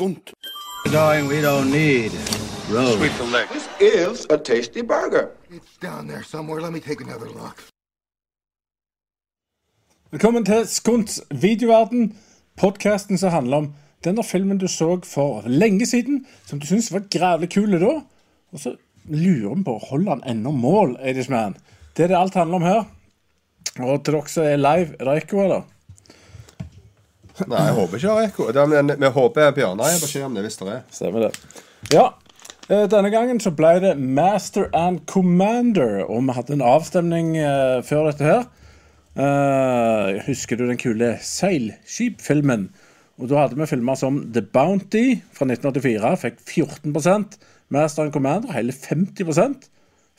skunt. Going, we don't need roads. This is a tasty burger. It's down there somewhere. Let me take another look. Velkommen til Skunts videoverden. Podkasten som handler om den der filmen du så for lenge siden, som du syntes var grævlig kul da. Og så lurer vi på holder han ennå mål, Eidishman. Det er det alt handler om her. Og til dere som er live, er det ekko, eller? Nei, jeg håper ikke det er ekko. Er- Men vi håper Bjørnar beskjed om det hvis det er. Stemmer det. Ja. eh, Denne gangen så ble det Master and Commander, og vi hadde en avstemning uh, før dette her. Uh, husker du den kule seilskipfilmen? Og da hadde vi filmer som The Bounty fra 1984, fikk 14% Master and Commander hele 50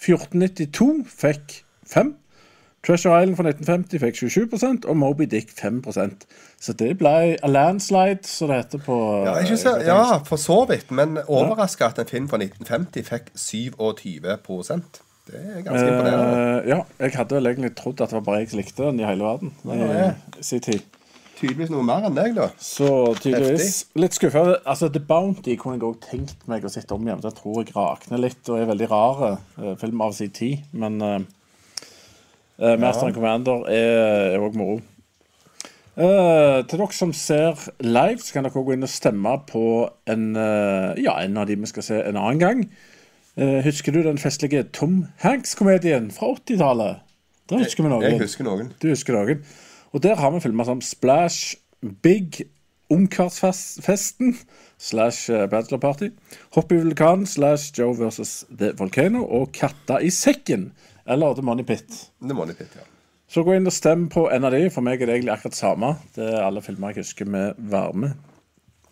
1492 fikk 5 Treasure Island fra 1950 fikk 27% og Moby Dick 5% Så det ble a landslide, som det heter på Ja, så, ja, for så vidt. Men overraska at en film fra 1950 fikk 27% Det er ganske imponerende. Uh, ja, jeg hadde vel egentlig trodd at det var bare jeg som likte den i hele verden. ja. I sin tid. Tydeligvis noe mer enn deg, da. Så tydeligvis litt skuffa. Altså, The Bounty kunne jeg òg tenkt meg å sitte om igjen. Jeg tror jeg rakner litt og er veldig rar uh, film av sin tid. Men uh, Master and Commander er òg moro. Uh, til dere som ser live, så kan dere gå inn og stemme på en, ja, en av de vi skal se en annen gang. Husker du den festlige Tom Hanks-komedien fra 80-tallet? Da husker vi noen. Jeg husker noen. Du husker noen. Og der har vi filmer som Splash, Big, Ungkarsfesten slash eh, Bachelor Party, Hopp i vulkanen slash Joe versus The Volcano og Katta i sekken, eller The Money Pit. The Money Pit, ja. Så gå inn og stem på en av de. For meg er det egentlig akkurat samme. Det er alle filmer jeg husker med varme.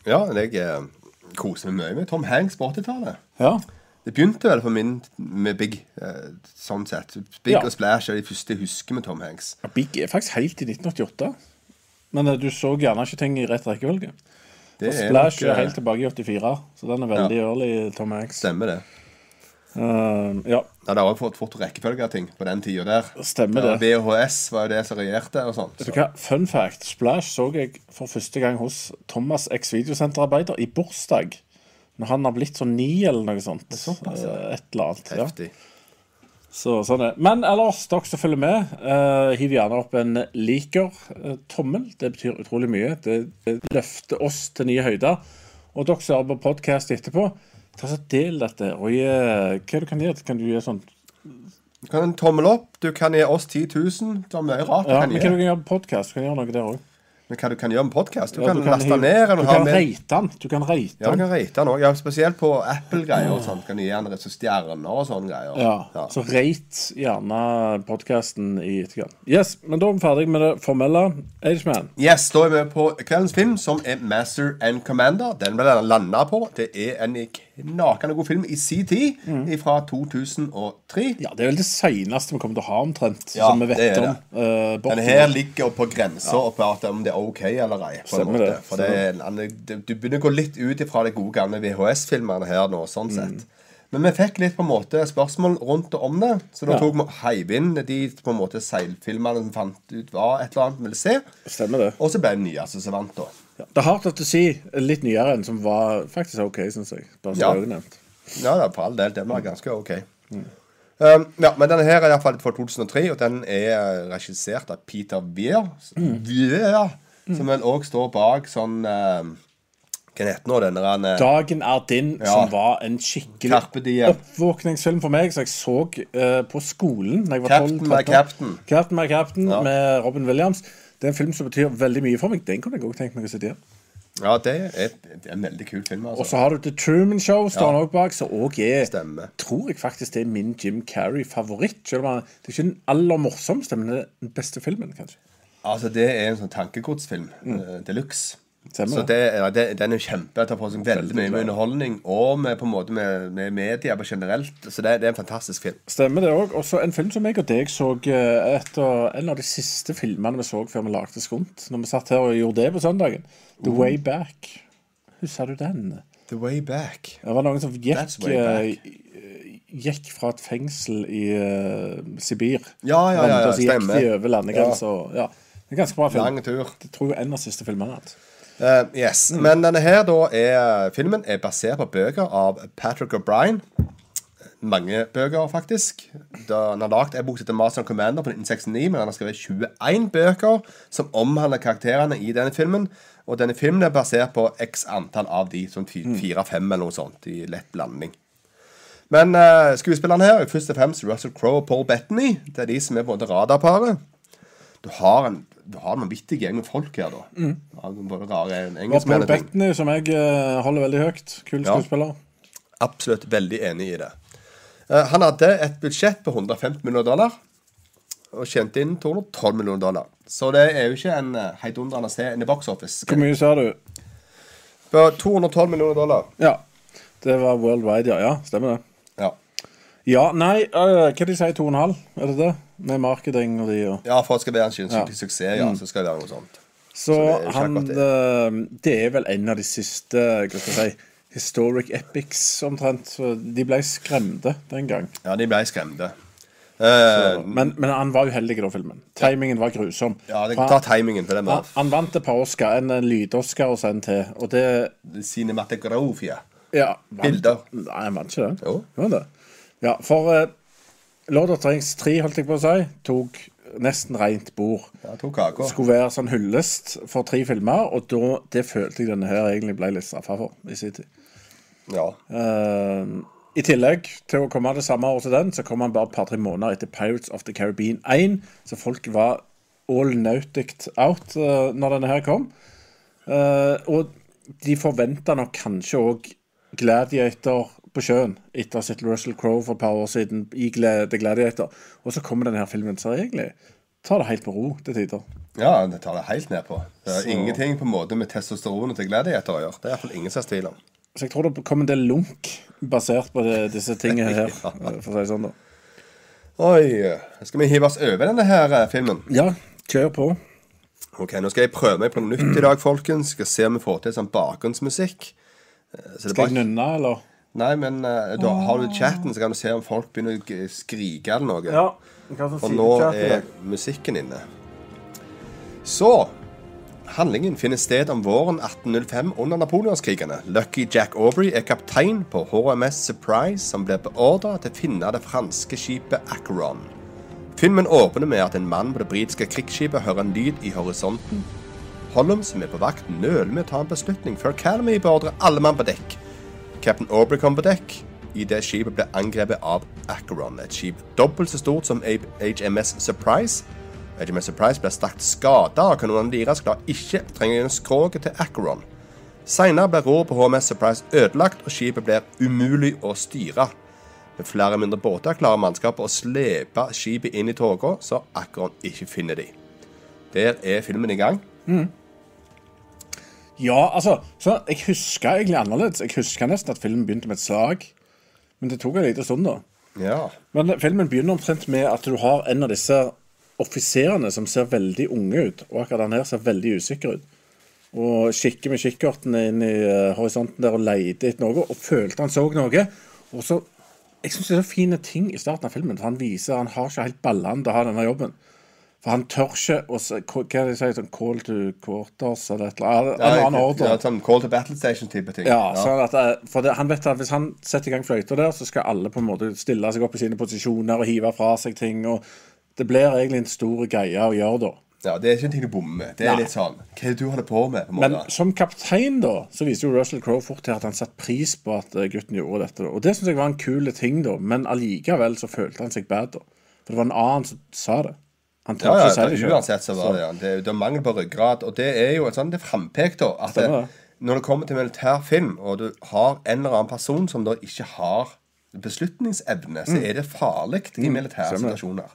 Ja, jeg eh, koser meg mye med Tom Hanks på 80-tallet. Ja, Det begynte vel for min med Big, eh, sånn sett. Big Ja. og Splash er de første jeg husker med Tom Hanks. Ja, Big er faktisk helt i 1988. Men eh, du så gjerne ikke ting i rett rekkefølge. Og er Splash nok, er eh, helt tilbake i 84, så den er veldig early Tom Hanks. Stemmer det. Uh, ja, Ja, det har også fått fort rekkefølge av ting på den tida der. Stemmer det. VHS var jo det som regjerte og sånt. så. Fun fact. Splash så jeg for første gang hos Thomas X videosenterarbeider i bursdag. Når han har blitt sånn ni eller noe sånt. såpass, ja. Eh, Et eller annet. Ja. Heftig. Så, sånn er. Men ellers, dere som følger med, uh, hiv gjerne opp en liker-tommel. det betyr utrolig mye. Det, det løfter oss til nye høyder. Og dere som hører på podkast etterpå, ta så del dette. Og gi, hva du kan gjøre? Kan du gjøre sånn Du kan en tommel opp. Du kan gi oss 10 000. Det er mye rart du Ja, kan men hva du kan gjøre på podkast? Du kan gjøre noe der òg. Men hva du kan gjøre med podkast? Du Ja, kan du kan laste den ned. Du kan reite den. Du kan rate Ja, du kan rate den også, Ja, spesielt på Apple-greier og sånt. Kan du gi den rett stjerner og sånne greier. Ja, Så rate gjerne podkasten i etterkant. Yes, men da er vi ferdig med det formelle. Ageman. Yes, da er vi på kveldens film, som er Master and Commander. Den ble den landa på. Det er en knakende god film i sin tid, fra 2003. Ja, det er vel det seneste vi kommer til å ha, omtrent. Ja, som vi det vet det. om. Uh, Denne her ligger på grensa på om det er OK eller ei. på en måte. For det Du begynner å gå litt ut ifra de gode gamle VHS-filmene her nå, sånn sett. Men vi fikk litt på en måte spørsmål rundt og om det, så da Ja. tok vi heiv inn de på en måte seilfilmene som fant ut hva et eller annet vi ville se. Stemmer det. Og så ble det nyeste som vant, da. Ja. Det er hardt å si litt nyere enn som var faktisk OK, syns jeg. Bare så Ja. det nevnt. Ja, det er for all del. Den var ganske OK. Um, ja, men denne her er iallfall fra 2003, og den er regissert av Peter Weir. Weir som vel òg står bak sånn um, Hva heter nå denne eh, Dagen er din, Ja. som var en skikkelig oppvåkningsfilm for meg, som jeg så uh, på skolen da jeg var Captain 12 my 13 år. Captain. Captain my Captain Ja. med Robin Williams. Det er en film som betyr veldig mye for meg. Den kunne jeg også tenkt meg å se igjen. Ja, det er det er en veldig kul film, Og så altså. har du The Truman Show, står Ja. han også bak, som òg er Stemme. Tror jeg faktisk det er min Jim Carrey-favoritt. Selv om han- Det er ikke den aller morsomste, men den beste filmen, kanskje. Altså, det er en sånn tankegodsfilm. Mm. De luxe. Så det, ja, det, den er kjempe kjempe. tar på seg veldig mye med underholdning og med, på en måte med, med media på generelt. Så det, det er en fantastisk film. Stemmer det òg. Også en film som jeg og deg så eh, etter en av de siste filmene vi så før vi lagde Skunt. Når vi satt her og gjorde det på søndagen. The Way Back. Husker du den? The Way Back. Det var noen som gikk eh, gikk fra et fengsel i uh, Sibir. Ja, ja, ja, ja, så gikk de over landegrensa. Ja. Det er ganske bra film. Lang tur. Jeg tror en av siste filmene hans. Uh, yes. Men denne her da er filmen er basert på bøker av Patrick O'Brien. Mange bøker, faktisk. Da han har lagd en bok som heter Master and Commander på 1969, men han har skrevet 21 bøker som omhandler karakterene i denne filmen. Og denne filmen er basert på x antall av de, sånn fire-fem eller noe sånt, i lett blanding. Men uh, skuespillerne her er først og fremst Russell Crowe og Paul Bettany. Det er de som er på en måte radarparet. Du har en du har en vanvittig gjeng med folk her, da. Ja, både rare Paul engelskmenn og. Bettany, som jeg eh, holder veldig høyt. Kul Ja. Absolutt veldig enig i det. Eh, han hadde et budsjett på 150 millioner dollar og tjente inn 212 millioner dollar. Så det er jo ikke en uh, heidundrende se in the box office. Hvor mye sa du? På 212 millioner dollar. Ja. Det var worldwide, ja. Ja, Stemmer det. Ja. Ja, nei, uh, hva de sier 2,5? Er det det? Med marketing og de og ja, for at det skal være en skikkelig Ja. suksess, ja, så skal det være noe sånt. Så, det jo ikke han det. det er vel en av de siste hva skal jeg si, historic epics, omtrent. Så de ble skremte den gang. Ja, de ble skremte. Så, Men, men han var uheldig den filmen. Timingen var grusom. ja, det ta timingen på den han, han vant et par Oscar, en, en lyd-Oscar og så en til. Og det Cinematografia. ja, vant- Bilder. Nei, han vant ikke det. Jo. Han det? Ja, for eh, Lord of the Rings 3, holdt jeg på å si, tok nesten rent bord. Ja, tok kaker. skulle være sånn hyllest for tre filmer, og da, det følte jeg denne her egentlig ble litt straffa for i sin tid. Ja. Uh, I tillegg til å komme det samme år til den, så kom han bare et par-tre måneder etter Pirates of the Caribbean 1, så folk var all nautic out uh, når denne her kom. Uh, og de forventa nok kanskje òg Gladiator på sjøen etter å ha sett Russell Crowe for et par år siden i The Gladiator. Og så kommer denne her filmen Så egentlig tar det helt på ro til tider. ja, det tar det helt ned på. Det er Så- ingenting på en måte med testosteronet til gladiator å gjøre. Det er iallfall ingen som har tvil om. Så jeg tror det kom en del lunk basert på det, disse tingene her, ja. for å si det sånn, da. Oi, skal vi hive oss over denne her eh, filmen? Ja, kjør på. Ok, Nå skal jeg prøve meg på noe nytt i dag, folkens. Skal se om vi får til sånn bakgrunnsmusikk. Eh, Så det er Skal jeg bare... nynne, eller? Nei, men uh, da har du chatten, så kan du se om folk begynner å skrike eller noe. Ja. Og nå er musikken inne. Så Handlingen finner sted om våren 1805 under napoleonskrigene. Lucky Jack Aubrey er kaptein på HMS Surprise, som blir beordra til å finne det franske skipet Acheron. Filmen åpner med at en mann på det britiske krigsskipet hører en lyd i horisonten. Hollum, som er på vakt, nøler med å ta en beslutning før Calamy beordrer alle mann på dekk. Captain Aubrey kom på dekk idet skipet ble angrepet av Acheron, et skip dobbelt så stort som HMS Surprise. HMS Surprise ble sterkt skada av kanonene deres, klarer ikke trenge gjennom skroget til Acheron. Senere blir roret på HMS Surprise ødelagt, og skipet blir umulig å styre. Med flere mindre båter klarer mannskapet å slepe skipet inn i toga, så Acheron ikke finner de. Der er filmen i gang. Ja, altså, så jeg husker egentlig annerledes. Jeg husker nesten at filmen begynte med et slag. Men det tok en liten stund, da. Ja. Men filmen begynner omtrent med at du har en av disse offiserene som ser veldig unge ut, og akkurat han her ser veldig usikker ut. Og kikker med kikkerten inn i eh, horisonten der og leter etter noe, og følte han så noe. Og så Jeg syns det er så fine ting i starten av filmen. For han viser han har ikke helt ballene til å ha denne jobben. For han tør ikke å Hva er det de sier? Sånn call to quarters eller et eller annet? En annen ordre. Ja, sånn Call to Battle Station-type ting. Ja, sånn at, eh, for det, han vet at Hvis han setter i gang fløyta der, så skal alle på en måte stille seg opp i sine posisjoner og hive fra seg ting. og Det blir egentlig en stor greie å gjøre da. Ja, Det er ikke en ting du bommer med. Det er Nei. litt sånn Hva er det du holder på med? på en Men som kaptein da, så viste jo Russell Crowe fort til at han satte pris på at eh, gutten gjorde dette. da. Og det syns jeg var en kul ting, da. Men allikevel så følte han seg bad, da. For det var en annen som sa det. Han Ja, tør ja, ikke si det selv. uansett så var det ja. det, det er mangel på ryggrad. Og det er jo et sånt, det frampek, da. At det, når det kommer til militær film, og du har en eller annen person som da ikke har beslutningsevne, så er det farlig i militære Mm. situasjoner.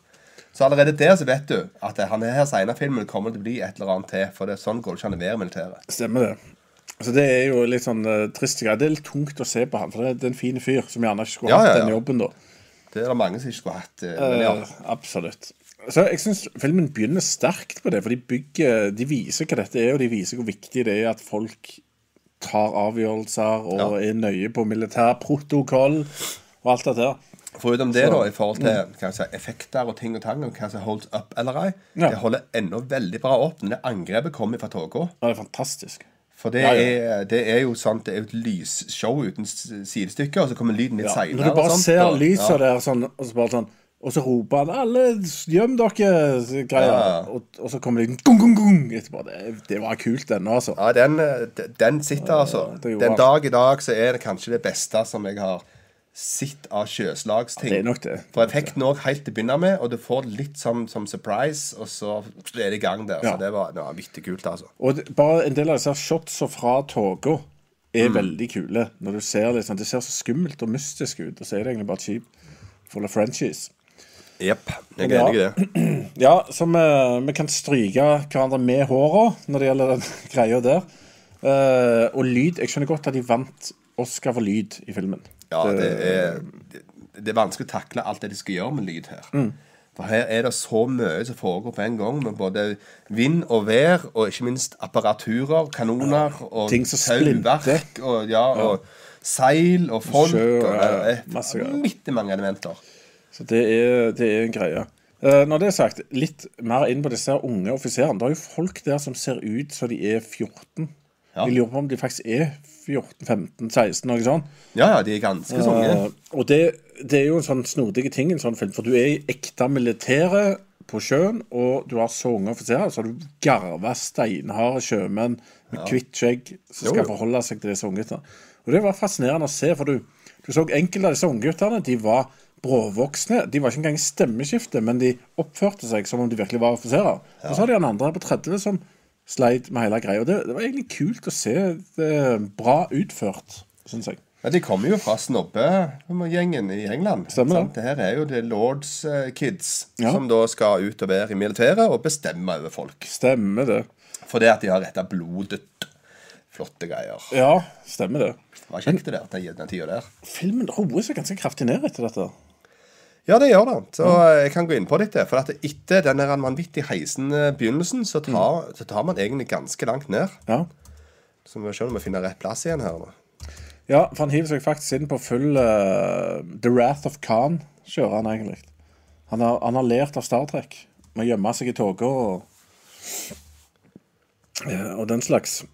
Så allerede der så vet du at han er her senere filmen kommer til å bli et eller annet til. For det er sånn går det ikke an å være militæret. Stemmer det. Så det er jo litt sånn uh, trist greie. Det er litt tungt å se på han, for det er, en fin fyr som gjerne ikke skulle Ja, hatt ja, den jobben, da. Det er det mange som ikke skulle hatt. Uh, Men ja. Eh, absolutt. Så jeg syns filmen begynner sterkt på det, for de bygger De viser hva dette er, og de viser hvor viktig det er at folk tar avgjørelser og Ja. er nøye på militærprotokoll og alt det der. Foruten det, da, i forhold til hva si, effekter og ting og tang, og hva som holds up eller ei, Ja. det holder ennå veldig bra opp Men det angrepet kommer fra tåka. Ja, det er fantastisk. For det, Ja, ja. Er, det er jo sånn, det er jo et lysshow uten sidestykke, og så kommer lyden litt Ja. seinere. Når du bare ser lyset der sånn, og så bare sånn og så roper han 'Alle, gjem dere!' greier. Ja. Og, og så kommer lyden gung, gung, gung etterpå. Det, det var kult, denne, altså. Ja, den, eh, den sitter, altså. Ja, Den dag i dag så er det kanskje det beste som jeg har sett av sjøslagsting. det er nok det. For effekten òg helt til å begynne med, og du får det litt som, som surprise, og så er det i gang der. Ja. Så det var, ja, vittig kult, altså. Og det, bare en del av disse shotsa fra toga er Mm. veldig kule. Når du ser liksom, Det ser så skummelt og mystisk ut, og så er det egentlig bare et skip full av Frenchies. Jepp. Jeg er enig i det. Ja, så vi, vi kan stryke hverandre med håra når det gjelder den greia der. Uh, og lyd Jeg skjønner godt at de vant Oscar for lyd i filmen. Ja, det er, det, er vanskelig å takle alt det de skal gjøre med lyd her. Mm. For her er det så mye som foregår på en gang, med både vind og vær, og ikke minst apparaturer, kanoner og tauverk, og, ja, og seil og folk. Sjø, og og, er masse greier. i mange elementer. Så det er, det er en greie. Eh, når det er sagt, litt mer inn på disse unge offiserene. Det er jo folk der som ser ut som de er 14. Ja. Jeg lurer på om de faktisk er 14-15-16, noe sånt. Ja, ja, de er ganske unge. Eh, og det, det er jo en sånn snodig ting i en sånn film, for du er i ekte militære på sjøen, og du har så unge offiserer, så har du garva steinharde sjømenn med hvitt skjegg som Jo, skal jo. forholde seg til disse ungguttene. Og det var fascinerende å se, for du, du så enkelte av disse ungguttene, de var bråvoksne. De var ikke engang i stemmeskifte, men de oppførte seg som om de virkelig var offiserer. Og så har de han andre på 30 som sleit med hele greia. Det, det var egentlig kult å se. Det er bra utført, syns jeg. Ja, De kommer jo fra snobbegjengen i England. Stemmer det. sant? Det her er jo The Lords eh, Kids, Ja. som da skal ut og være i militæret og bestemme over folk. Stemmer det. Fordi at de har retta blodet. Flotte greier. Ja, stemmer det. Var kjekt det der, den tida der. Filmen roer seg ganske kraftig ned etter dette. Ja, det gjør det. Så eh, jeg kan gå inn på litt det. For at etter den der vanvittig heisende begynnelsen, så tar, så tar man egentlig ganske langt ned. Ja. Så vi må se om vi finner rett plass igjen her nå. ja, for han hiver seg faktisk inn på full uh, The Wrath of Khan, kjører han egentlig. Han har, han har lært av Star Trek med å gjemme seg i tåka og og den slags.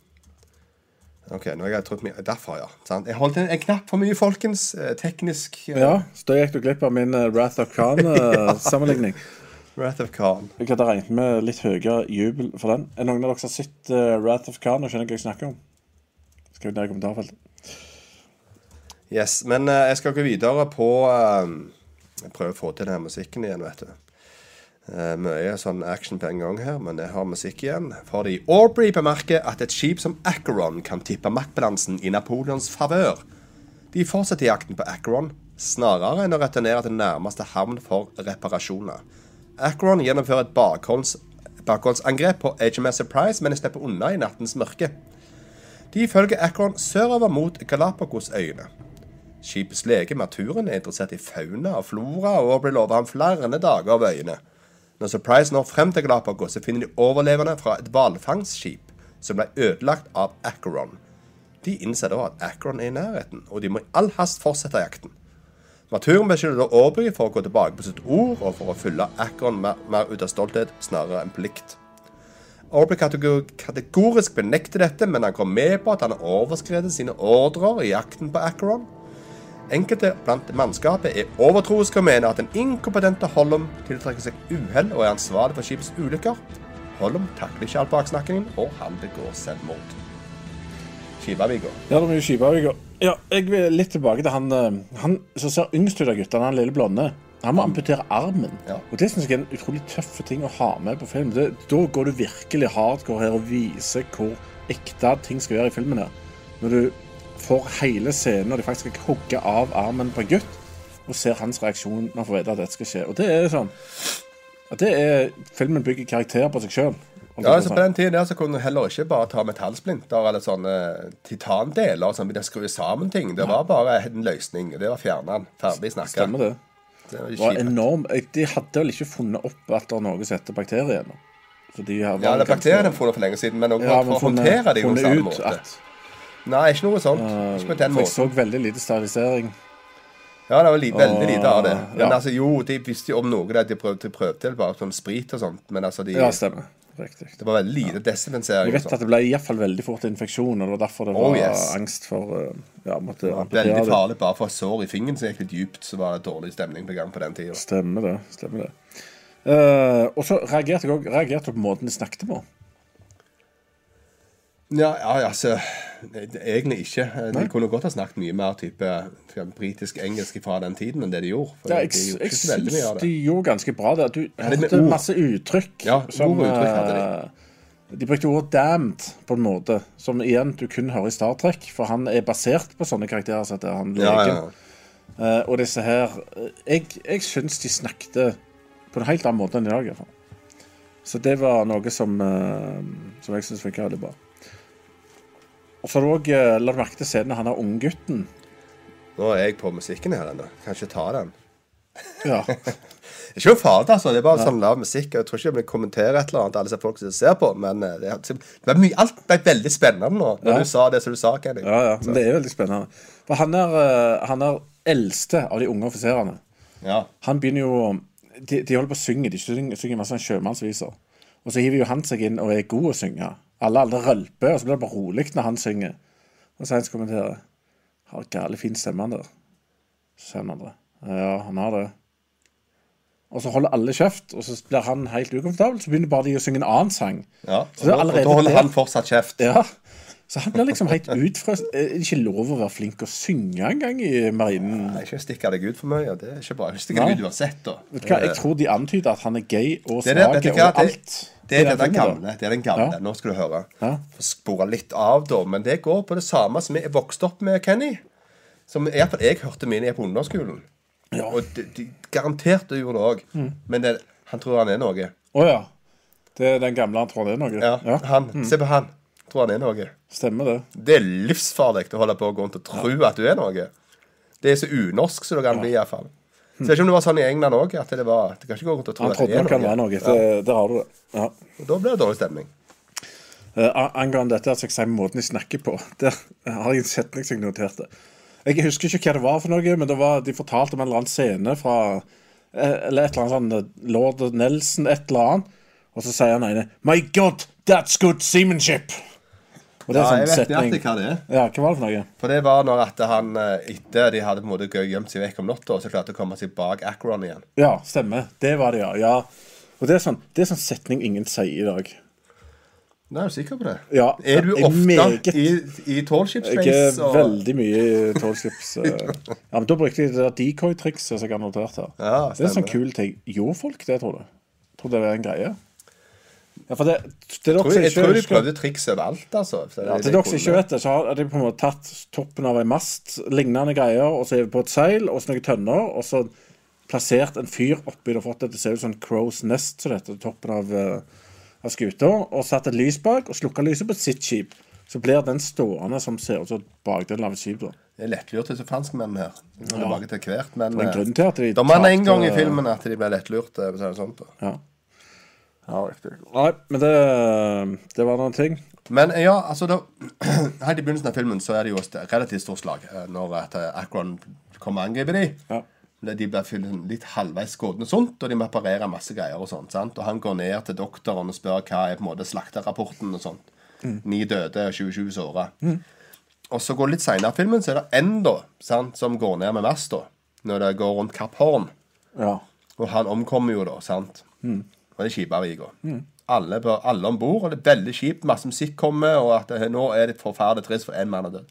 Ok, nå har jeg trodd mye Derfor, ja. Sant? Jeg holdt en, en knapp for mye, folkens. Eh, Teknisk eh, Ja, så da gikk du glipp av min eh, Wrath of Khan-sammenligning. Wrath of Khan. jeg hadde regnet med litt høyere jubel for den. Er noen av dere som har sett eh, Wrath of Khan og skjønner hva jeg snakker om? Skriv ned i kommentarfeltet. Yes, men eh, jeg skal gå videre på eh, Jeg prøver å få til denne musikken igjen, vet du. Eh, mye sånn action på en gang her, men jeg har musikk igjen. Fordi Aubrey bemerker at et skip som Acheron kan tippe maktbalansen i Napoleons favør. De fortsetter jakten på Acheron, snarere enn å returnere til nærmeste havn for reparasjoner. Acheron gjennomfører et bakholds, bakholdsangrep på HMS Surprise, men de slipper unna i nattens mørke. De følger Acheron sørover mot Galapagosøyene. Skipets lege Maturen er interessert i fauna og flora, og blir lovet ham flere dager av øyene. Når Surprise når frem til Galapagos, så finner de overlevende fra et hvalfangstskip som ble ødelagt av Acheron. De innser da at Acheron er i nærheten, og de må i all hast fortsette jakten. Maturen beskylder da Aubrey for å gå tilbake på sitt ord, og for å fylle Acheron mer, mer ut av stolthet snarere enn plikt. Aubrey kategorisk benekter dette, men han går med på at han har overskredet sine ordrer i jakten på Acheron. Enkelte blant mannskapet er overtroiske og mener at den inkompetente Hollum tiltrekker seg uhell og er ansvarlig for skipets ulykker. Hollum takler ikke all baksnakkingen, og han begår selvmord. Skipavika. Ja, det er mye Skibaviger. Ja, jeg vil litt tilbake til han, eh, han som ser yngst ut av guttene, han lille blonde. Han må amputere armen. Ja. Og Det synes jeg er en utrolig tøff ting å ha med på film. Det, da går du virkelig hardcore her og viser hvor ekte ting skal være i filmen. her. Når du får hele scenen og de faktisk skal hogge av armen på en gutt, og ser hans reaksjon når han får vite at dette skal skje. Og det er sånn at det er Filmen bygger karakterer på seg sjøl. Ja, altså På den tiden der så kunne du heller ikke bare ta metallsplinter eller sånne titandeler som å skru sammen ting. Det var bare en løsning. Det var fjerna den. Ferdig snakka. Stemmer det. Det var Det enorm. De hadde vel ikke funnet opp at det er noe som heter bakterier ennå. De Ja, det er bakteriene har funnet for lenge siden, men også Ja, å håndtere dem på ut måte. at Nei, ikke noe sånt. ikke på den For jeg så veldig lite sterilisering. Ja, det var li veldig lite av det. Men ja. altså, jo, de visste jo om noe der de prøvde, de prøvde bare sånn sprit og sånt. Men altså, de, Ja, stemmer. Riktig. det var veldig lite desinfisering. Jeg vet at det ble i hvert fall veldig fort infeksjon, og det var derfor det Oh, var yes. angst for uh, Ja, måtte Veldig amputere det. farlig. Bare for et sår i fingeren som gikk litt dypt, så var det dårlig stemning på gang på den tida. Stemmer det. stemmer det. Uh, og så reagerte jeg òg på måten de snakket på. Ja, ja, altså Egentlig ikke. De kunne godt ha snakket mye mer type britisk-engelsk fra den tiden enn det de gjorde. Ja, jeg gjorde jeg syns de gjorde ganske bra der. Du hørte masse uttrykk. Ja, og uttrykk hadde de. eh, de brukte ordet 'damned' på en måte, som igjen du kun hører i Star Trek. For han er basert på sånne karakterer som heter han Ja, legen. ja. Eh, og disse her eh, Jeg, jeg syns de snakket på en helt annen måte enn i dag. i hvert fall. Så det var noe som, eh, som jeg syns funka veldig bra. Og så har du òg La merke til scenen han er unggutten. Nå er jeg på musikken her ennå. Kan ikke ta den. Ja. Ikke noe farlig, altså. Det er bare sånn lav musikk. Jeg tror ikke jeg vil kommentere et eller annet, alle folk som ser på, men eh, det, er- det mye, alt ble veldig spennende nå, når Ja. du sa det som du sa, Kenny. Ja, ja, men det er veldig spennende. For han er, eh, han er eldste av de unge offiserene. Ja. Han begynner jo De, de holder på å synge. De synger, synger masse sjømannsviser. Og så hiver jo han seg inn og er god å synge. Alle alle rølper, og så blir det bare rolig når han synger. Og så en som kommenterer Har gale fin stemme han der. Så sier han andre. Ja, han har det. Og så holder alle kjeft, og så blir han helt ukomfortabel. Så begynner bare de å synge en annen sang. ja. Så det er Og, og da holder han fortsatt kjeft. Ja. Så han blir liksom helt utfrøst. Er det ikke lov å være flink å synge engang i marinen? Nei, ikke stikke deg ut for mye. Det er ikke bra. Ikke stikke deg ut uansett, da. Vet du hva, Jeg tror de antyder at han er gay og svak og alt. Det er den gamle. Det er den gamle. Ja. Nå skal du høre. Ja. Spore litt av, da. Men det går på det samme som jeg vokste opp med, Kenny. Som i hvert fall jeg hørte mine på ungdomsskolen. Ja. Og de, de, garantert du gjorde det òg. Men det, han tror han er noe. Å ja. Det er den gamle han tror han er noe? Ja, ja. han, Se på han. Tror han er noe. Stemmer det. Det er livsfarlig å holde på å gå rundt og tro at du er noe. Det er så unorsk som det kan bli, iallfall. Så jeg vet ikke om det var sånn i England òg, at det var Du kan ikke gå rundt og tro Han at trodde det er nok han var noe. Det, har du det. Ja. Og da blir det dårlig stemning. Eh, angående dette, altså jeg sier måten de snakker på Der har jeg en setning som jeg noterte. Jeg husker ikke hva det var for noe, men det var, de fortalte om en eller annen scene fra eh, Eller et eller annet sånn eh, Lord Nelson, et eller annet. Og så sier han ene My God, that's good seamanship! Og det er Ja, sånn jeg vet setning. Ikke hva det er. Ja, hva var det for noe? For det var når at han eh, etter de hadde på en måte gjemt seg vekk om natta, så klarte å komme seg bak Acron igjen. Ja, stemmer. Det var det, ja. ja. Og det er sånn, det er sånn setning ingen sier i dag. Nå er du sikker på det? Ja, Er du ofte meget- i, i tallship Jeg er og- veldig mye i tallslips. eh. ja, men da brukte jeg det der decoy-trikset som jeg har notert her. Ja, det er en sånn kul ting. Gjorde folk det, tror du? Tror du det er en greie? Ja, for det, det er dere tror, som ikke de husker- prøvde triks overalt, altså. Så ja, til dere som ikke vet det, så har de på en måte tatt toppen av en mast, lignende greier, og så er vi på et seil og så noen tønner, og så plassert en fyr oppi det og fått det til å se ut som en crow's nest, som dette, toppen av, uh, av skuta, og satt et lys bak, og slukka lyset på sitt skip. Så blir den stående som ser ut som bakdelen av et skip. da. Det er lettlurt, disse franskmennene her. Ja, kommer tilbake til hvert, men Det er en eh, grunn til at de Da man en gang i filmen at de ble lettlurt. Sånn, det. Ja. Ja, riktig. Nei, men det, det var noen ting. Men ja, altså da Helt i begynnelsen av filmen så er det jo et relativt stort slag eh, når eh, Akron kommer og angriper dem. Ja. De blir litt halvveis skutt og sånt, og de må operere masse greier. Og sånt, sant? Og han går ned til doktoren og spør hva er på en måte slakterapporten og sånt. Ni døde og 27 såra. Og så går det litt seinere i filmen, så er det en da, sant, som går ned med masta når det går rundt Kapp Horn. Ja. Og han omkommer jo da, sant? Og det er Skipavika. Alle, på- alle om bord, og det er veldig kjipt. Masse musikk kommer, og at det, nå er det forferdelig trist, for én mann er død.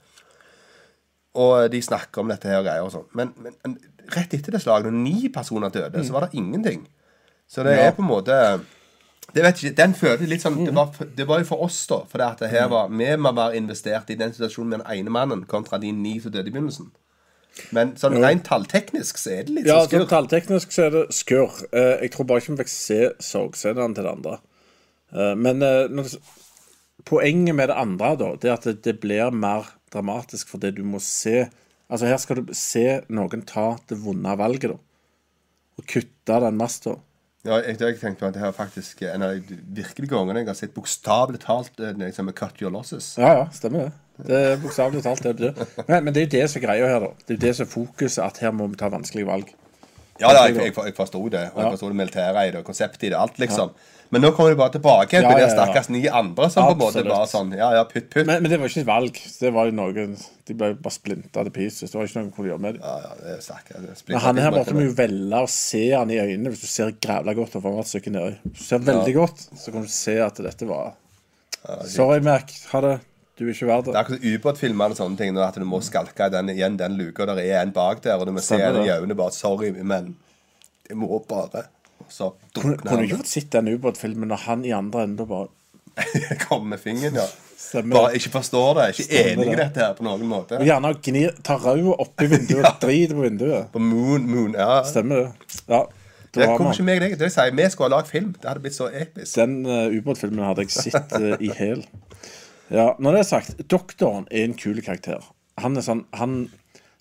Og de snakker om dette her og greier og sånn. Men, men rett etter det slaget, når ni personer døde, så var det ingenting. Så det er på en måte det vet ikke, Den følte litt sånn det, var, det var jo for oss, da. For det at det her var, vi må være investert i den situasjonen med den ene mannen kontra de ni som døde i begynnelsen. Men sånn rent tallteknisk så er det litt Ja, sånn sånn tallteknisk så er det skurr. Eh, jeg tror bare ikke vi fikk se sorgscenene til det andre. Eh, men eh, poenget med det andre, da, det er at det, blir mer dramatisk fordi du må se Altså, her skal du se noen ta det vonde valget, da. Og kutte den masta. Ja, jeg, jeg tenkte på at det her faktisk en av de virkelige gangene jeg har sett bokstavelig talt liksom, cut your losses. Ja, ja, stemmer det. Det er bokstavelig talt det det. Men, men det er jo det som er greia her, da. Det er jo det som er fokuset, at her må vi ta vanskelige valg. Ja, da, jeg, jeg, jeg forsto det. Og jeg forsto det militære i det, og konseptet i det. Alt, liksom. Men nå kommer de bare tilbake til ja, ja, ja. stakkars ni andre som på en måte bare sånn Ja, ja, putt, putt. Men, men det var ikke et valg. Det var jo noen De ble bare splinta til pieces. Det var ikke noe de kunne gjøre med dem. Ja, ja, det er stakkars. Men han her måtte vi jo velge å se han i øynene hvis du ser grævla godt. Og for han var et stykke nedi. Hvis du ser veldig godt, så kan du se at dette var Sorry, Mac. Ha det. Du er ikke verdt Det det. er akkurat ubåtfilmer og sånne ting. Nå, at du må skalke i den, igjen den luka, det er en bak der, og du må se den i det. øynene bare Sorry, men det må bare så Kunne drukner kunne du ikke fått sett den ubåtfilmen når han i andre enden bare Kommer med fingeren, ja. Stemmer Bare ikke forstår det. Ikke Stemmer enig i det. dette her på noen måte. Og gjerne gnir, ta røda oppi vinduet og driter på vinduet. På Moon, Moon Ja. Stemmer det. Ja. Det man. ikke meg deg. Det sier vi skulle ha lagd film. Det hadde blitt så episk. Den uh, ubåtfilmen hadde jeg sett uh, i hæl. Ja, når det er sagt, doktoren er en kul karakter. Han er sånn Han,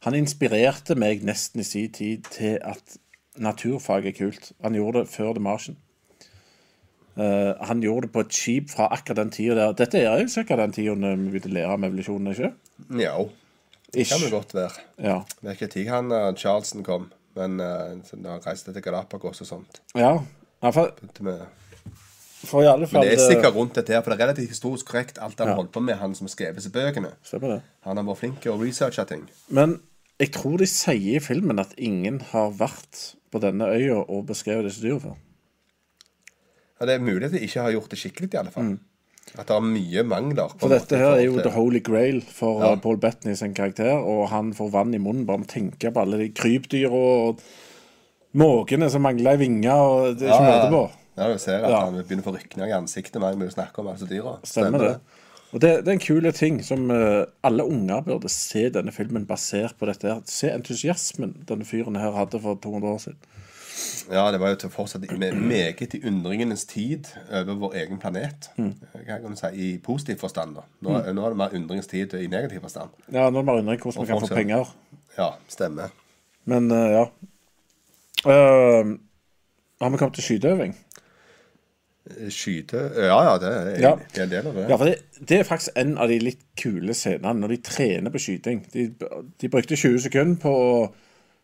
han inspirerte meg nesten i sin tid til at naturfag er kult. Han gjorde det før The Martian. Eh, han gjorde det på et skip fra akkurat den tida der. Dette er jo sikkert den tida vi begynte å lære om evolusjonen, ikke? Ja, det kan det godt være. Ja. Det er ikke tid han uh, Charleston kom, men uh, da han reiste til Galapagos og sånt. ja. for, Begynte med for i alle fall Men det er eh, sikkert rundt dette her, for det er relativt historisk korrekt alt han Ja. holdt på med, han som har skrevet disse bøkene. Han har vært flink til å researche ting. Men jeg tror de sier i filmen at ingen har vært på denne øya og beskrevet disse dyra før. Ja, det er mulig at de ikke har gjort det skikkelig, i alle fall. At det er mye mangler. Mm. For dette måte, her er jo The Holy Grail for Ja. uh, Paul Bettany sin karakter, og han får vann i munnen bare med å tenke på alle de krypdyra og måkene som mangler vinger, vinge, og det er ikke måte på. Ja, du ser at Ja. han begynner å få rykninger i ansiktet når begynner å snakke om altså dyra. Stemmer det. Og det, det er en kul ting som uh, alle unger burde se denne filmen basert på dette. her. Se entusiasmen denne fyren her hadde for 200 år siden. Ja, det var jo til fortsatt med meget i undringenes tid over vår egen planet. Mm. Hva kan du si, I positiv forstand, da. Nå, nå er det mer undringens tid i negativ forstand. Ja, nå er det mer undring hvordan vi kan få penger. Ja, stemmer. Men uh, ja. Uh, har vi kommet til skyteøving? Skyte Ja, ja, det er, Ja. det er en del av det. Ja, for det, det er faktisk en av de litt kule scenene når de trener på skyting. De, de brukte 20 sekunder på å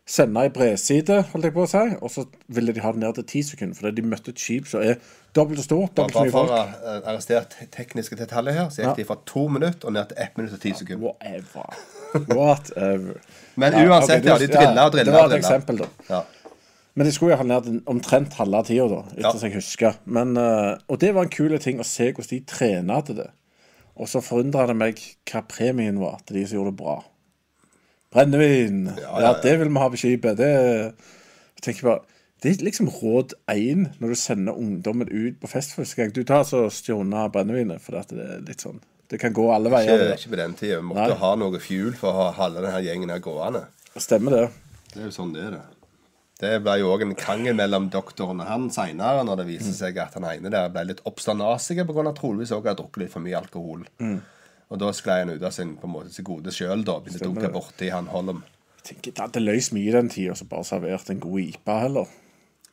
sende ei bredside, holdt jeg på å si, og så ville de ha det ned til 10 sekunder, fordi de møtte et skip som er dobbelt så stort, dobbelt så bare for å eh, arrestere tekniske detaljer her, så gikk Ja. de fra to minutter og ned til ett minutt og ti sekunder. Whatever. Whatever. Men Ja, uansett, du, ja, de driller og Det driller var et eksempel, da. Ja. Men de skulle jo ha ned omtrent halve tida, da, etter Ja. som jeg husker. Men, eh, og det var en kul ting å se hvordan de trener til det. Og så forundra det meg hva premien var til de som gjorde det bra. Brennevin! Ja, ja, ja. det vil vi ha på skipet. Det jeg tenker bare, det er liksom råd én når du sender ungdommen ut på fest første gang. Du tar så stjåler brennevinet, for det er litt sånn Det kan gå alle veier. Ikke, ikke på den tida. Vi måtte Nei. ha noe fuel for å ha halve denne gjengen her gående. Stemmer det. Det er jo sånn det er, det. Det ble jo òg en krangel mellom doktoren og han seinere, når det viser seg at han ene der ble litt oppstandasig pga. troligvis òg ha drukket litt for mye alkohol. Og da sklei han ut av sin på en måte sin gode sjøl, da. Begynte å dunke borti han Holm. Jeg tenker Det hadde løst mye i den tida, så bare servert en god IPA heller.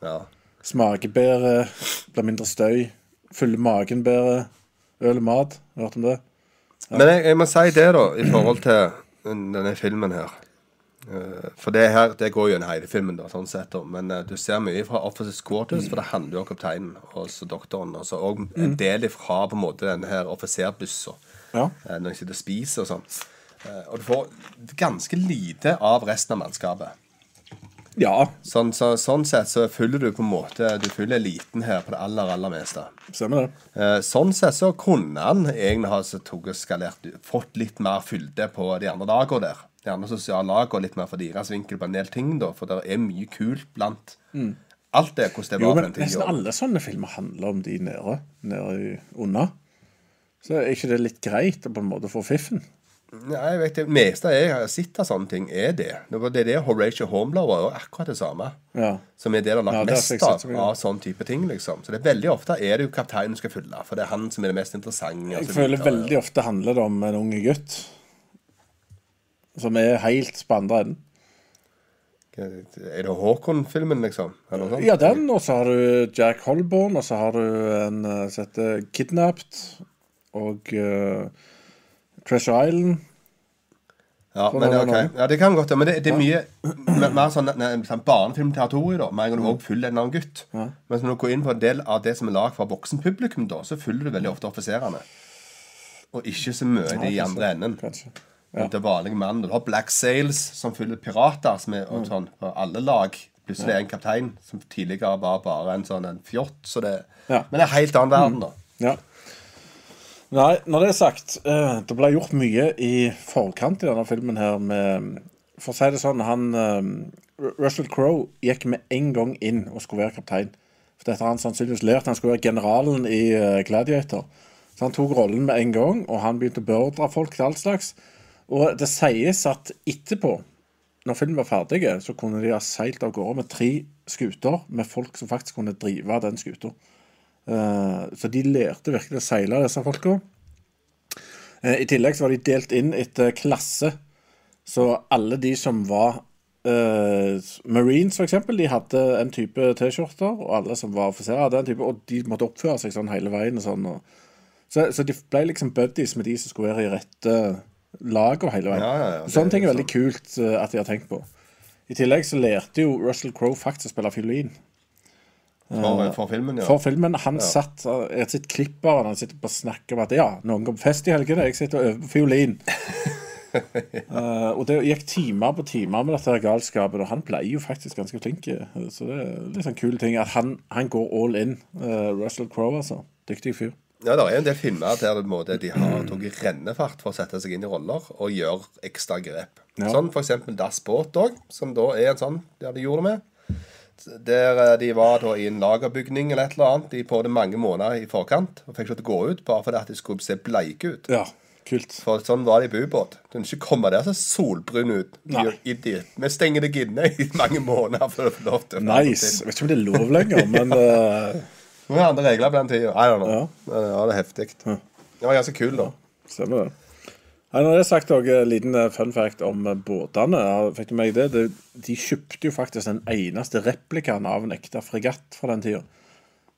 Ja. Smaker bedre, blir mindre støy. Fyller magen bedre. Øl og mat. Hørt om det? Men jeg, jeg må si det, da, i forhold til denne filmen her. Eh, For det her, det går en hele filmen, da, sånn sett. Men uh, du ser mye fra Officers Quarters, for det handler jo om kapteinen og doktoren. Og så òg en del ifra på en måte denne her offiserbussa. Ja. eh, Når de sitter og spiser og sånn. Uh, Og du får ganske lite av resten av mannskapet. Ja, Sånn, så, sånn sett så følger du på en måte Du følger eliten her på det aller, aller meste. stemmer det. Sånn sett så kunne han egentlig ha skalert fått litt mer fylde på de andre lagene der. De sosiale sosiale og litt mer fra deres vinkel på en del ting, da. For det er mye kult blant alt det, hvordan det Jo, var på men den tiden. nesten alle sånne filmer handler om de nede. Nede unna. Så er ikke det litt greit å på en måte få fiffen? Nei, jeg vet det meste jeg har sett av sånne ting, er det. Det er det, Horatio Hornblower er akkurat det samme. Ja. Som er det det har lagt Ja, mest av, så av sånn type ting, liksom. Så det er veldig ofte er det jo kapteinen du skal følge, for det er han som er det mest interessante. Jeg føler veldig ofte handler det om en unge gutt. Som er helt på andre enden. Er det Håkon-filmen, liksom? Eller sånt? Ja, den, og så har du Jack Holborn, og så har du en eh, som heter Kidnapped. Og uh, Treasure Island. Ja, men, det ok. ja, det kan godt være. Men det, det er mye ja. mer sånn, sånn barnefilmterritorium, da. Med en gang du også følger en annen gutt. Mens når du går inn på en del av det som er lagd for voksenpublikum, da, så følger du veldig ofte offiserene. Og ikke så mye de i andre enden. Kanskje. Det vanlige mannen. Du har Black Sails, som fyller pirater, som er Mm. og sånn på alle lag. Plutselig er en kaptein som tidligere var bare en sånn en fjott. Så det, Ja. Men det er en helt annen verden, da. Ja. Nei, når det er sagt, eh, det ble gjort mye i forkant i denne filmen her med For å si det sånn, han eh, Russell Crowe gikk med en gang inn og skulle være kaptein. For dette har han sannsynligvis lært. Han skulle være generalen i eh, Gladiator. Så han tok rollen med en gang, og han begynte å beordre folk til alt slags. Og det sies at etterpå, når filmen var ferdig, så kunne de ha seilt av gårde med tre skuter med folk som faktisk kunne drive den skuta. Eh, så de lærte virkelig å seile, disse folka. Eh, I tillegg så var de delt inn etter klasse. Så alle de som var uh, Marines, eksempel, de hadde en type T-skjorter. Og alle som var offiserer, hadde en type, og de måtte oppføre seg sånn hele veien. og sånn. Og, så, så de ble liksom buddies med de som skulle være i rette lag og hele veien. Ja, ja, ja, Sånne ting er veldig kult eh, at de har tenkt på. I tillegg så lærte jo Russell Crowe faktisk å spille fiolin. For, for filmen, ja. For filmen, Han satt i Jeg har klipper og han sitter på og snakker om at ja, noen går på fest i helgene, jeg sitter og øver på fiolin. uh, og det gikk timer på timer med dette galskapet, og han ble jo faktisk ganske flink. eh, Så det er litt sånn kul ting at han, han går all in. Uh, Russell Crowe, altså. Dyktig fyr. Ja, det er en del filmer der en måte, de har tatt rennefart for å sette seg inn i roller og gjøre ekstra grep. Ja. Sånn eksempel Das Båt òg, som da er en sånn der de gjorde det med. Der eh, de var da i en lagerbygning eller et eller annet de på det mange måneder i forkant og fikk ikke til å gå ut bare fordi at de skulle se bleike ut. Ja, kult. For sånn var det i bubåt. Du kunne ikke komme der så solbrun ut. Nei. You're Idiot. Vi stenger deg inne i mange måneder for å få lov til å Nice. Jeg vet ikke om det er lov lenger, men eh, Nå er andre regler på den tida. I don't know. Ja. Ja. ja, det er heftig. Det var ganske kul, da. Stemmer det. Nei, når det er sagt også, en liten eh, fun fact om eh, båtene. Fikk du med det? det? De kjøpte jo faktisk den eneste replikaen av en ekte fregatt fra den tida.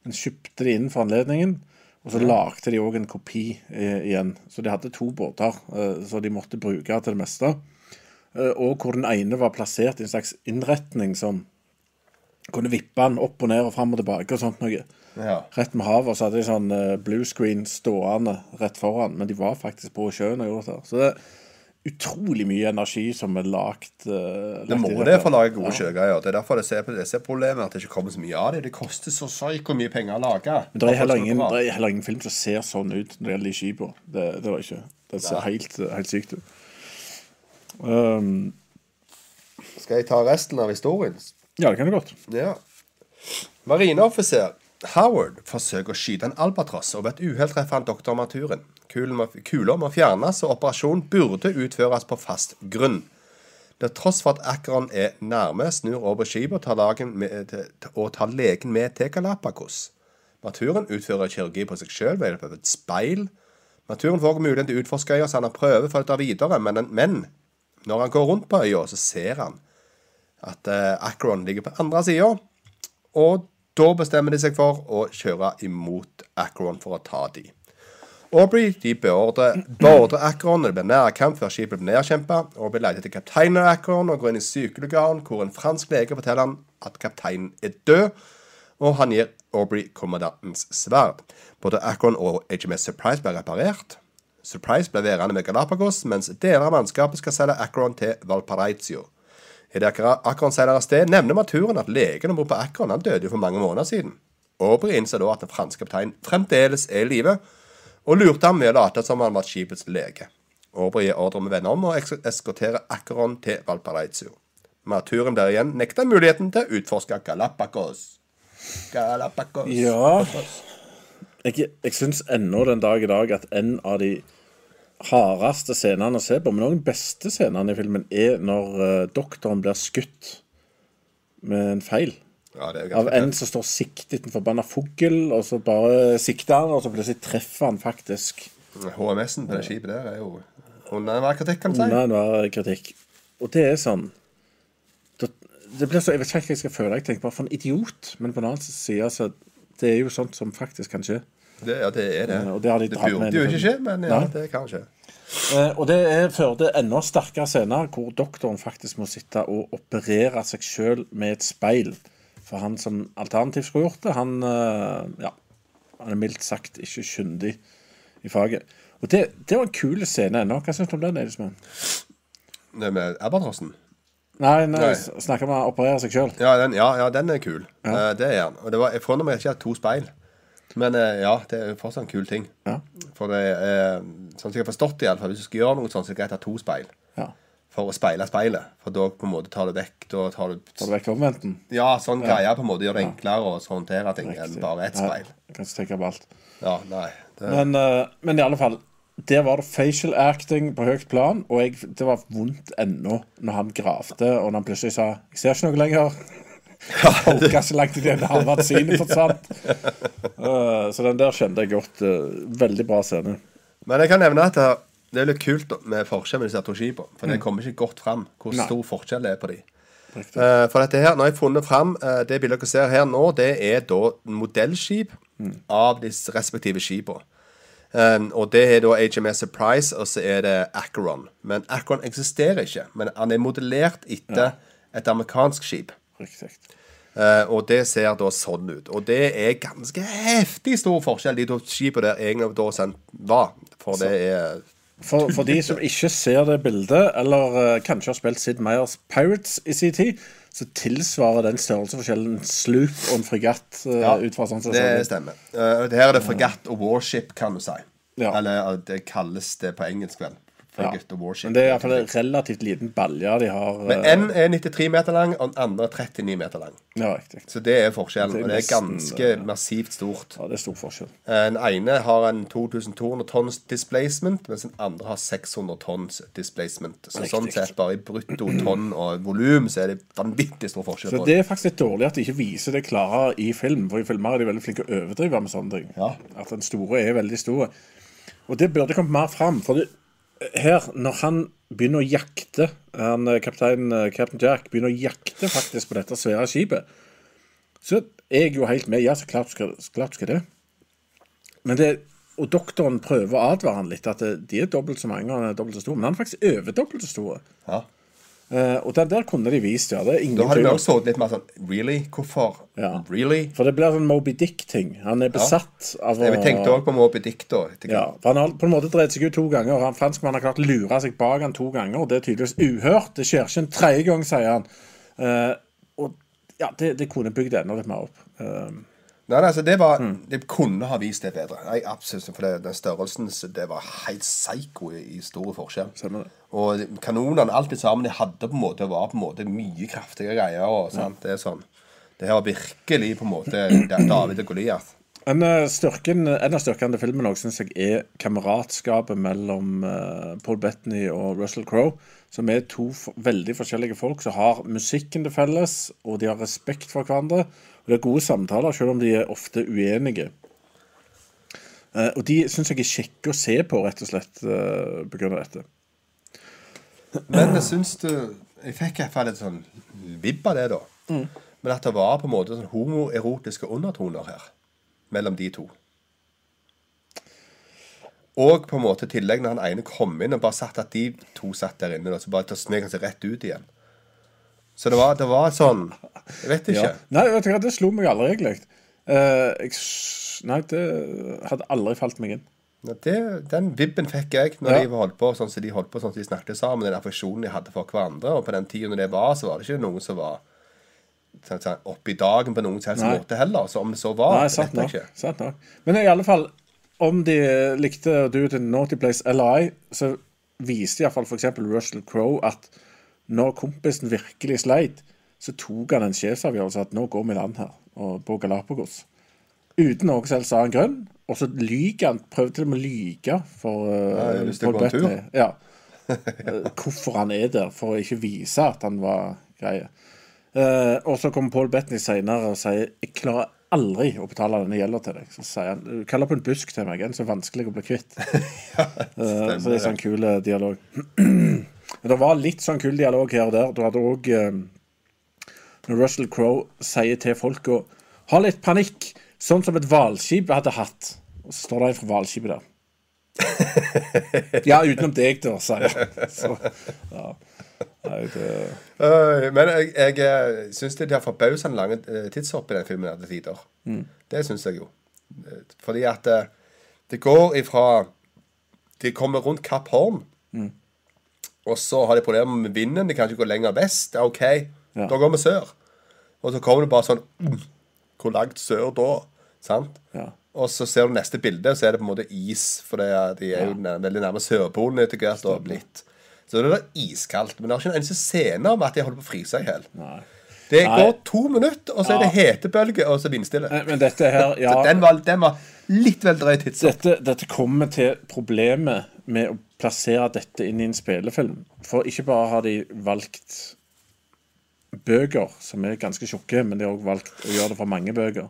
Den kjøpte de inn for anledningen, og så lagde de òg en kopi eh, igjen. Så de hadde to båter eh, så de måtte bruke til det meste. Eh, og hvor den ene var plassert i en slags innretning som kunne vippe den opp og ned og fram og tilbake og sånt noe. Ja. Rett med havet, og så hadde de sånn eh, blue screen stående rett foran. Men de var faktisk på sjøen og gjorde det. Så det er utrolig mye energi som er lagt uh, Det må det for å lage gode sjøgreier. Det er derfor jeg ser, jeg ser problemet at det ikke kommer så mye av det. Det koster så psyko mye penger å lage. Men det er, heller ingen, det er heller ingen film som ser sånn ut når det gjelder de skipa. Det, det var ikke. Det ser helt, helt sykt ut. Um, Skal jeg ta resten av historien? Ja, det kan du godt. Ja. Marineoffiser Howard forsøker å skyte en albatross, og ved et uhell treffer han doktor Maturen. Kula må fjernes, og operasjonen burde utføres på fast grunn. Til tross for at Akron er nærme, snur over skipet og tar, med, til- og tar legen med til Galapagos. Maturen utfører kirurgi på seg sjøl ved hjelp av et speil. Maturen får muligheten til å utforske øya, så han har prøver for å ta videre, men, men når han går rundt på øya, så ser han at Acron Akron ligger på andre sida. Og da bestemmer de seg for å kjøre imot Akron for å ta de. Aubrey de beordrer beordrer Akron, og det blir nærkamp før skipet blir nedkjempa. Aubrey leter etter kapteinen av Akron og går inn i sykelugaren, hvor en fransk lege forteller han at kapteinen er død, og han gir Aubrey kommandantens sverd. Både Akron og HMS Surprise blir reparert. Surprise blir værende med Galapagos, mens deler av mannskapet skal selge Akron til Valparaiso. Idet Akron seiler av sted, nevner maturen at legen om bord på Akron han døde jo for mange måneder siden. Aubrey innser da at den franske kapteinen fremdeles er i live, og lurte ham med å late som han var skipets lege. Aubrey gir ordre med venner om å eskortere Akron til Valparaiso. Maturen blir igjen nekta muligheten til å utforske Galapagos. Galapagos. Ja Jeg, jeg syns ennå den dag i dag at en av de hardeste scenene å se på, men også den beste scenen i filmen, er når eh, doktoren blir skutt med en feil. Ja, det er Av en som står siktet en forbanna fugl, og så bare sikter han, og så plutselig treffer han faktisk HMS-en på det skipet der er jo under enhver kritikk, kan du si. Under enhver kritikk. Og det er sånn det, det blir så, Jeg vet ikke hva jeg skal føle. Jeg tenker bare for en idiot. Men på den annen side så det er jo sånt som faktisk kan skje. Det, ja, det er det. Og det har de med burde jo ikke skje, men ja, Nei. det kan skje. Eh, og det er førte enda sterkere scener hvor doktoren faktisk må sitte og operere seg sjøl med et speil. For han som alternativt skulle gjort det, han, eh, ja, han er mildt sagt ikke kyndig i faget. Og det, det var en kul scene ennå. Hva syns du om den? Eidesmann? Det med albatrossen. Nei, nei, Nei. snakker om å operere seg sjøl. Ja, den, ja, ja, den er kul. Eh, det er han. Og det var, jeg forundrer meg ikke at to speil. Men eh, ja, det er fortsatt en kul ting. Ja. For det er sånn som jeg har forstått det, i alle fall, hvis du skal gjøre noe sånt, så er det greit å ha to speil. Ja. For å speile speilet. For da på en måte tar du vekk Da tar du Tar du vekk omvendten? Ja, sånn greier på en måte gjør det enklere å håndtere ting enn bare ett speil. Jeg kan ikke tenke på alt. Ja, nei. Det, Men, eh, men i alle fall, der var det facial acting på høyt plan, og jeg, det var vondt ennå når han gravde, og når han plutselig sa 'Jeg ser ikke noe lenger'. Orka så langt halve synet forsvant. Eh, så den der skjønte jeg godt. eh, veldig bra scene. Men jeg kan nevne at det, er litt kult med forskjell med disse to skipene. For det kommer ikke godt fram hvor stor forskjell det er på de. Riktig. Eh, for dette her, når jeg har funnet fram eh, Det bildet dere ser her nå, det er da modellskip av de respektive skipene. Um, og det er da HMS Surprise, og så er det Acheron. Men Acheron eksisterer ikke. Men han er modellert etter et amerikansk skip. Riktig. Eh, og det ser da sånn ut. Og det er ganske heftig stor forskjell, de to skipene der egentlig da sendt var. For det er For, for de som ikke ser det bildet, eller uh, kanskje har spilt Sid Meyers Pirates i sin tid, så tilsvarer den størrelsesforskjellen en sloop og en fregatt. Uh, Ja, fra sånn det stemmer. Uh, her er det fregatt og warship, kan du si. Ja. Eller det kalles det på engelsk, vel. Ja. Fregatt og warship. Men det er iallfall en relativt liten balje de har. Men én en er 93 meter lang, og den andre er 39 meter lang. Ja, riktig. Så det er forskjellen. Og det er ganske ja. massivt stort. Ja, det er stor forskjell. Eh, Den ene har en 2200 tonns displacement, mens den andre har 600 tonns displacement. Så sånn sett, bare i brutto tonn og volum, så er det vanvittig stor forskjell Så Det er faktisk litt dårlig at de ikke viser det klarere i film. For i filmer er de veldig flinke å overdrive med sånne ting. Ja. At den store er veldig stor. Og det burde kommet mer fram. For det, her, når han begynner å jakte han, eh, kaptein eh, Captain Jack begynner å jakte faktisk på dette svære skipet, så er jeg jo helt med. Ja, så klart skal, klart skal det. Men det og doktoren prøver å advare han litt, at de er dobbelt så mange og han er dobbelt så store. Men han er faktisk over dobbelt så store. Ja. Eh, og den der kunne de vist, ja. Det er ingen Da vi tvil også sittet litt mer sånn Really? Hvorfor? Ja. Really? For det blir sånn Moby Dick-ting. Han er besatt av å Jeg tenkte òg på Moby Dick, da. ja, for Han har på en måte dreid seg ut to ganger. Han Franskmannen har klart å lure seg bak han to ganger. og Det er tydeligvis uhørt. Det skjer ikke en tredje gang, sier han. Uh, og ja, det, det kunne bygd enda litt mer opp. Uh, Nei, altså, det var Mm. De kunne ha vist det bedre. Nei, absolutt, For det, den størrelsen så det var helt psycho i, i store forskjell. Stemmer det. Og kanonene, alt det sammen, de hadde på en måte var på en måte mye kraftige greier. og sant, det er sånn Det her var virkelig på en måte David og Goliath. en, eh, styrken, en av styrkene til filmen også, synes jeg er kameratskapet mellom eh, Paul Bettany og Russell Crowe. Som er to veldig forskjellige folk som har musikken til felles, og de har respekt for hverandre. Og det er gode samtaler, selv om de er ofte uenige. Eh, og de syns jeg er kjekke å se på, rett og slett, uh, av dette. Men jeg syns du Jeg fikk i hvert fall et sånn vibb av det, da. Mm. Men at det var på en måte sånn homoerotiske undertoner her. Mellom de to. Og på en måte i tillegg når han ene kom inn og bare satt at de to satt der inne, da, så bare sneg han seg rett ut igjen. Så det var, det var sånn Jeg vet ikke. Ja. Nei, vet du hva, det slo meg aldri, egentlig. Uh, jeg, nei, det hadde aldri falt meg inn. Det, den vibben fikk jeg når Ja. de holdt på sånn som de holdt på sånn som de snakket sammen. Den affeksjonen de hadde for hverandre. Og på den når det var, så var det ikke noen som var sånn, sånn, oppe i dagen på noen som helst Nei. måte heller. Så om det så var, Nei, sant vet jeg ikke. nok. Men i alle fall, om de likte do it in Naughty Place eller ei, så viste iallfall f.eks. Russell Crowe at når kompisen virkelig sleit, så tok han en sjefsavgjørelse at nå går vi i land her, og på Galapagos. Uten noen annen grunn. Og så lyver han. Prøver til og med å lyve for uh, å Paul. Bettany. Ja. Eh, Hvorfor han er der, for å ikke vise at han var greie. Uh, og så kommer Paul Bettany senere og sier jeg klarer aldri å betale denne gjelda til deg. Så sier han du kaller på en busk til meg, en så vanskelig å bli kvitt. Eh, så det er sånn kul eh, dialog. Men det var litt sånn kul dialog her og der. Du hadde òg når Russell Crowe sier til folk ha litt panikk, sånn som et hvalskip hadde hatt Og så står det en fra hvalskipet der. ja, utenom deg, da, sa jeg. Så, ja. Nei, det, men jeg, jeg eh, syns det er forbausende lange eh, tidshopp i den filmen her til tider. Det syns jeg jo. Eh, Fordi at det går ifra De kommer rundt Kapp Horn, og så har de problemer med vinden. De kan ikke gå lenger vest. Ja, OK, Ja. da går vi sør. Og så kommer det bare sånn mm, Hvor langt sør da? Sant? ja. Og så ser du neste bilde, og så er det på en måte is. For det de er jo nær, veldig nærme Sørpolen etter hvert. og blitt. Så det er iskaldt. Men det er ikke en eneste scene om at de holder på å fryse i hjel. Det Nei. går to minutter, og så er det Ja. hetebølge, og så vindstille. Nei, Men dette her, ja den var, den var litt vel drøy tidshopp. dette, dette kommer til problemet med å plassere dette inn i en spillefilm. For ikke bare har de valgt bøker som er ganske tjukke, men de har også valgt å gjøre det for mange bøker.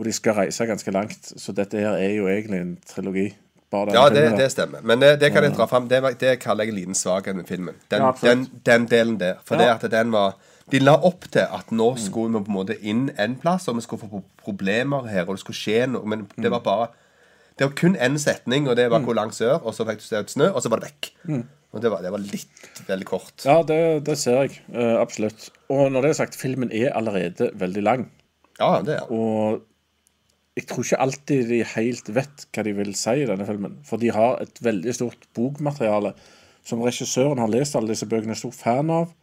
Og de skal reise ganske langt, så dette her er jo egentlig en trilogi. Ja, det, det stemmer. Men det, det kan jeg dra fram. Det, det kaller jeg en liten svakhet med filmen. Den, Ja, den, den delen der. For Ja. det at den var De la opp til at nå skulle vi på en måte inn en plass, og vi skulle få problemer her, og det skulle skje noe. Men det Mm. var bare Det var kun én setning, og det var hvor langt sør, og så fikk du se ut snø, og så var det vekk. Og det var, det var litt veldig kort. Mm. Ja, det, det ser jeg. Uh, absolutt. Og når det er sagt, filmen er allerede veldig lang. Ja, det er Og jeg tror ikke alltid de helt vet hva de vil si i denne filmen. For de har et veldig stort bokmateriale som regissøren har lest alle disse bøkene, er stor fan av.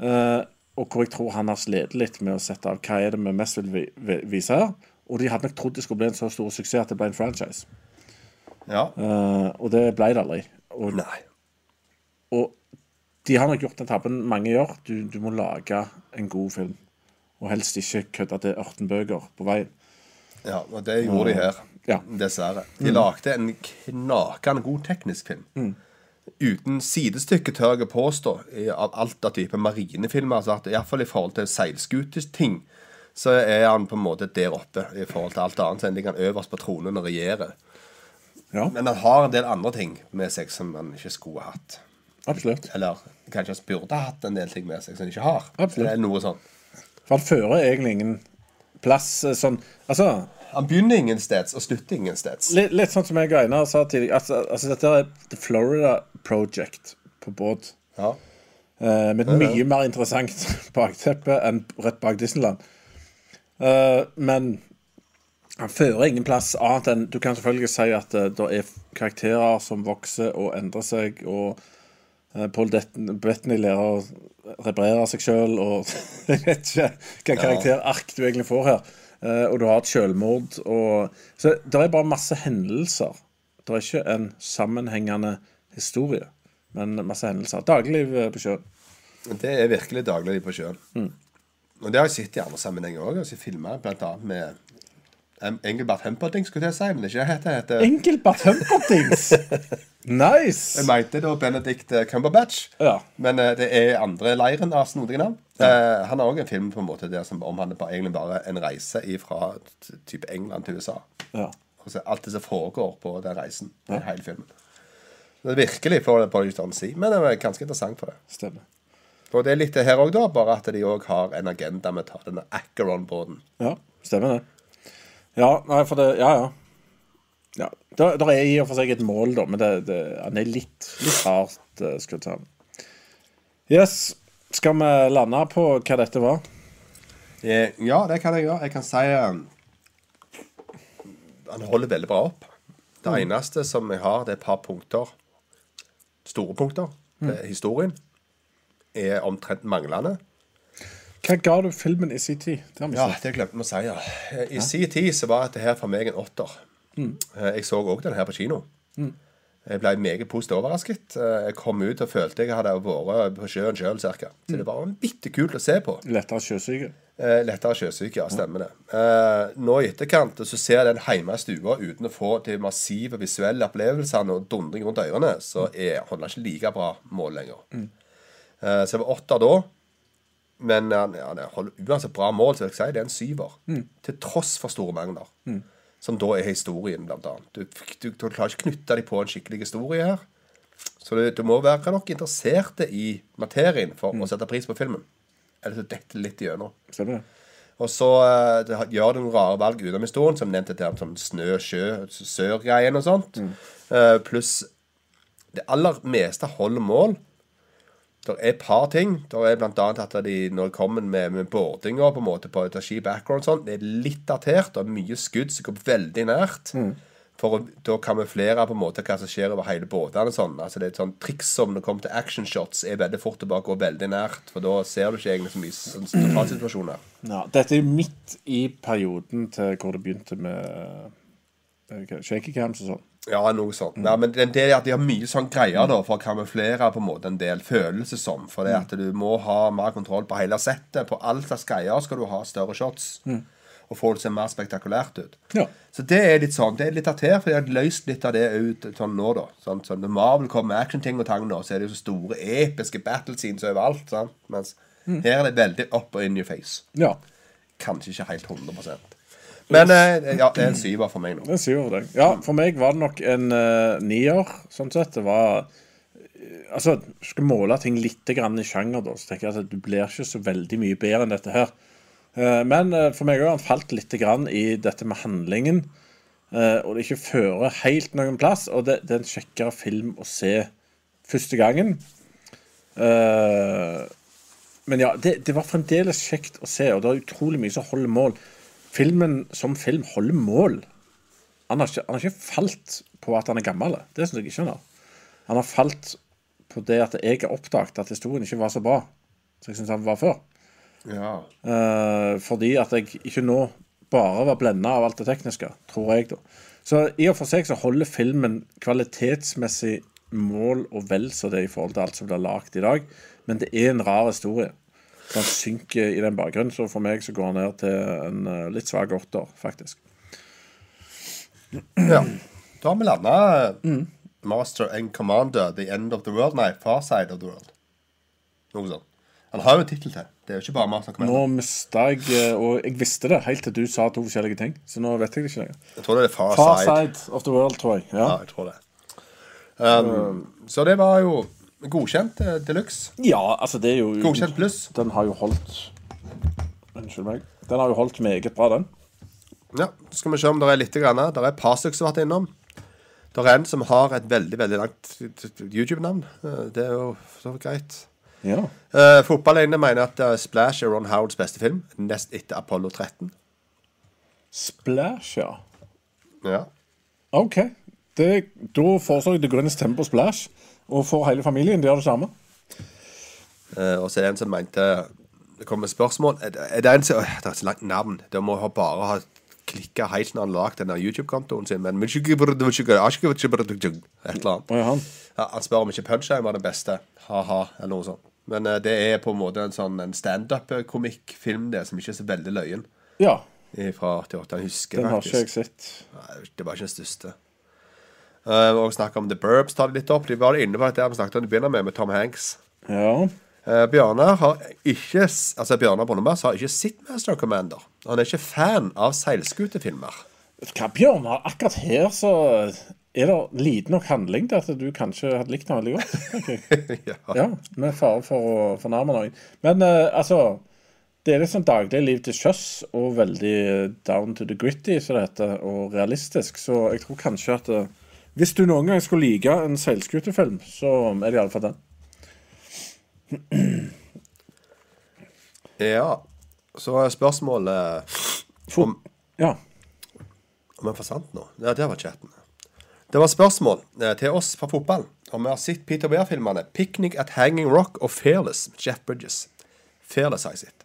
Eh, og hvor jeg tror han har slitt litt med å sette av hva er det vi mest vil vi, vi, vise her. Og de hadde nok trodd det skulle bli en så stor suksess at det ble en franchise. Ja. Eh, og det ble det aldri. Og, Nei. og de har nok gjort den tabben mange gjør. Du, du må lage en god film. Og helst ikke kødde til 18 bøker på veien. Ja, og det gjorde de her. Ja. Dessverre. De lagde en knakende god teknisk film. Uten sidestykke, tør jeg påstå, av alt av type marinefilmer. Altså at Iallfall i forhold til seilskuteting, så er han på en måte der oppe i forhold til alt annet. Så ligger han øverst på tronen og regjerer. Ja, Men han har en del andre ting med seg som han ikke skulle hatt. absolutt. Eller kanskje han burde hatt en del ting med seg som han ikke har. Absolutt. Eller noe sånt. For han fører egentlig ingen plass eh, sånn Altså, Han begynner ingen steds og slutter ingen steds. litt, litt sånn som jeg og Einar sa tidligere. Altså, altså, dette er The Florida Project på båt. Ja. eh, med et mye mer interessant bakteppe enn rett bak Disneyland. Eh, men han fører ingen plass annet enn Du kan selvfølgelig si at det er karakterer som vokser og endrer seg, og Paul Bettany lærer å reparere seg sjøl, og jeg vet ikke hva karakterark du egentlig får her. Eh, og du har et selvmord og Så det er bare masse hendelser. Det er ikke en sammenhengende historie, men masse hendelser. Dagligliv eh, på sjøen. Det er virkelig dagligliv på sjøen. Og det har jeg sett i andre sammenhenger òg. Jeg filma bl.a. med Engelbert Humperdings, skulle jeg si. Men ikke det heter. Engelbert Humperdings! Nice! Jeg mente da Benedict eh, Cumberbatch. Ja. Men uh, det er andre leiren av snodige navn. Eh, han har òg en film på en måte der som omhandler bare, egentlig bare en reise fra type England til USA. Ja. Altså, alt det som foregår på den reisen. Den hele filmen. Det er virkelig får det på litt si, men det er ganske interessant for det. Stemmer. Og det er litt det her òg, da, bare at de òg har en agenda med å ta denne Acheron-båten. Ja, stemmer det. Ja, nei, for det Ja, ja. ja. Der, der er i og for seg et mål, da, men det, det, han er litt, litt hardt uh, skrudd sammen. Yes. Skal vi lande på hva dette var? Eh, Ja, det kan jeg gjøre. Jeg kan si eh, Han holder veldig bra opp. Det eneste som jeg har, det er et par punkter. Store punkter. Er historien er omtrent manglende. Hva ga du filmen i sin tid? Det Ja, det glemte vi å si. ja. I sin tid så var dette her for meg en åtter. Mm. Jeg så òg den her på kino. Jeg ble meget positivt overrasket. Eh, Jeg kom ut og følte jeg hadde vært på sjøen sjøl, cirka. Så det var bitte kult å se på. Lettere sjøsyke. Eh, lettere sjøsyke, ja. Stemmer det. Eh, nå i etterkant så ser jeg den hjemme i stua uten å få de massive visuelle opplevelsene og dundring rundt ørene, så er, holder ikke like bra mål lenger. Eh, så jeg var åtter da. Men han ja, det holder uansett bra mål, så vil jeg si det er en syver. Til tross for store mangler. Som da er historien, blant annet. Du, du, du klarer ikke å knytte deg på en skikkelig historie her. Så du, du må være nok interessert i materien for å sette pris på filmen. Eller så detter det litt igjennom. Stemmer det? Og så uh, gjør det noen rare valg utenom historien, som nevnt dette sånn snø, sjø, sør-greien og sånt. Eh, pluss det aller meste holder mål. Det er et par ting. Det er annet at de, når de kommer med, med boardinga på en måte på et background og sånn, det er litt datert. Er mye skudd som går veldig nært. For å da kamuflere på en måte hva som skjer over hele båtene. og Sånn. Altså det er et sånt triks som når det kommer til action shots, er veldig fort å bare gå veldig nært. For da ser du ikke egentlig så mye sånn totalsituasjoner. Ja, dette er midt i perioden til hvor det begynte med uh, shaky cams og sånn. Ja, noe sånt. Ja, men det det er at de har mye sånn greier da, for å kamuflere på en måte en del følelser som. For det at du må ha mer kontroll på hele settet. På all slags greier skal du ha større shots. Og få det til å se mer spektakulært ut. Ja. Så det er litt sånn, det er litt datert, for de har løst litt av det ut sånn nå, da. Sånn, sånn, når Marvel kommer med actionting og tang nå, så er det jo så store, episke battle scenes overalt. sant? Mens her er det veldig up og in your face. ja. Kanskje ikke helt 100 Men eh, ja, det er en syver for meg nå. En syver for deg. Ja, for meg var det nok en uh, nier, sånn sett. Det var eh, Altså, skal måle ting litt grann i sjanger, da, så tenker jeg at du blir ikke så veldig mye bedre enn dette her. Men for meg har han falt litt grann i dette med handlingen. og det ikke fører helt noen plass. Og det, det er en kjekkere film å se første gangen. Men ja, det, det var fremdeles kjekt å se, og det er utrolig mye som holder mål. Filmen som film holder mål. Han har ikke, han har ikke falt på at han er gammel. Det syns jeg ikke han har. Han har falt på det at jeg har oppdaget at historien ikke var så bra som jeg syns han var før. Ja. Eh, fordi at jeg ikke nå bare var blenda av alt det tekniske, tror jeg, da. Så i og for seg så holder filmen kvalitetsmessig mål og vel så det i forhold til alt som blir lagd i dag. Men det er en rar historie. Så han synker i den bakgrunnen, så for meg så går han ned til en eh, litt svak åtter, faktisk. ja. Da har vi landa Master and Commander, The End of the World. Nei, Far Side of the World. Noe sånt. Han har jo en tittel til. Det er jo ikke bare Master and Nå Commander. mista jeg eh, Og jeg visste det helt til du sa to forskjellige ting. Så nå vet jeg det ikke lenger. Jeg tror det er Far, Far Side. Side of the World, tror jeg. Ja, Ja, jeg tror det. Um, så det var jo godkjent de deluxe. ja altså, det er jo Godkjent pluss. Den har jo holdt Unnskyld meg. Den har jo holdt meget bra, den. Ja, så skal vi se om det er litt grann. Det er et par stykker som har vært innom. Det er en som har et veldig veldig langt YouTube-navn. Eh, Det er jo så greit. Ja. Uh, Fotballegene mener at eh, Splash er Ron Howards beste film, nest etter Apollo 13. Splash, ja. Ja. OK. Det, da foreslår jeg inn stemmer på Splash, og for hele familien Det gjør det samme. Eh, og så er det en som mente Det kommer spørsmål Er det er det en som øh, Det er så langt navn. Det må ha bare ha klikka helt når han lagde denne YouTube-kontoen sin. Men Et eller annet. Ja, han. Ja, han spør om ikke Punchline var den beste. Ha-ha, eller noe sånt. Men uh, det er på en måte en sånn standup-komikkfilm det, som ikke er så veldig løyen. Ja. Fra 88. Jeg husker Den har ikke jeg faktisk. sett. Nei, det var ikke den største. Uh, og snakk om The Burbs tar det litt opp. De var inne på det vi snakket om de begynner med, med Tom Hanks. Ja. Uh, Bjørnar har ikke Altså Bjørnar Bonnebass har ikke sett Master Commander. Han er ikke fan av seilskutefilmer. Hva, Bjørnar, akkurat her så er det lite nok handling til at du kanskje hadde likt den veldig godt. ja. Ja, med fare for å fornærme noen. Men uh, altså Det er liksom dagligliv til sjøs og veldig down to the gritty, som det heter, og realistisk. Så jeg tror kanskje at eh, hvis du noen gang skulle like en seilskutefilm, så er det iallfall den. ja. Så er spørsmålet om, Ja. om jeg forsvant nå. Ja, det var chatten. Det var spørsmål eh, til oss fra fotball om vi har sett Peter Bear-filmene 'Picnic at Hanging Rock' og 'Fearless' med Jeff Bridges. 'Fearless' har jeg sett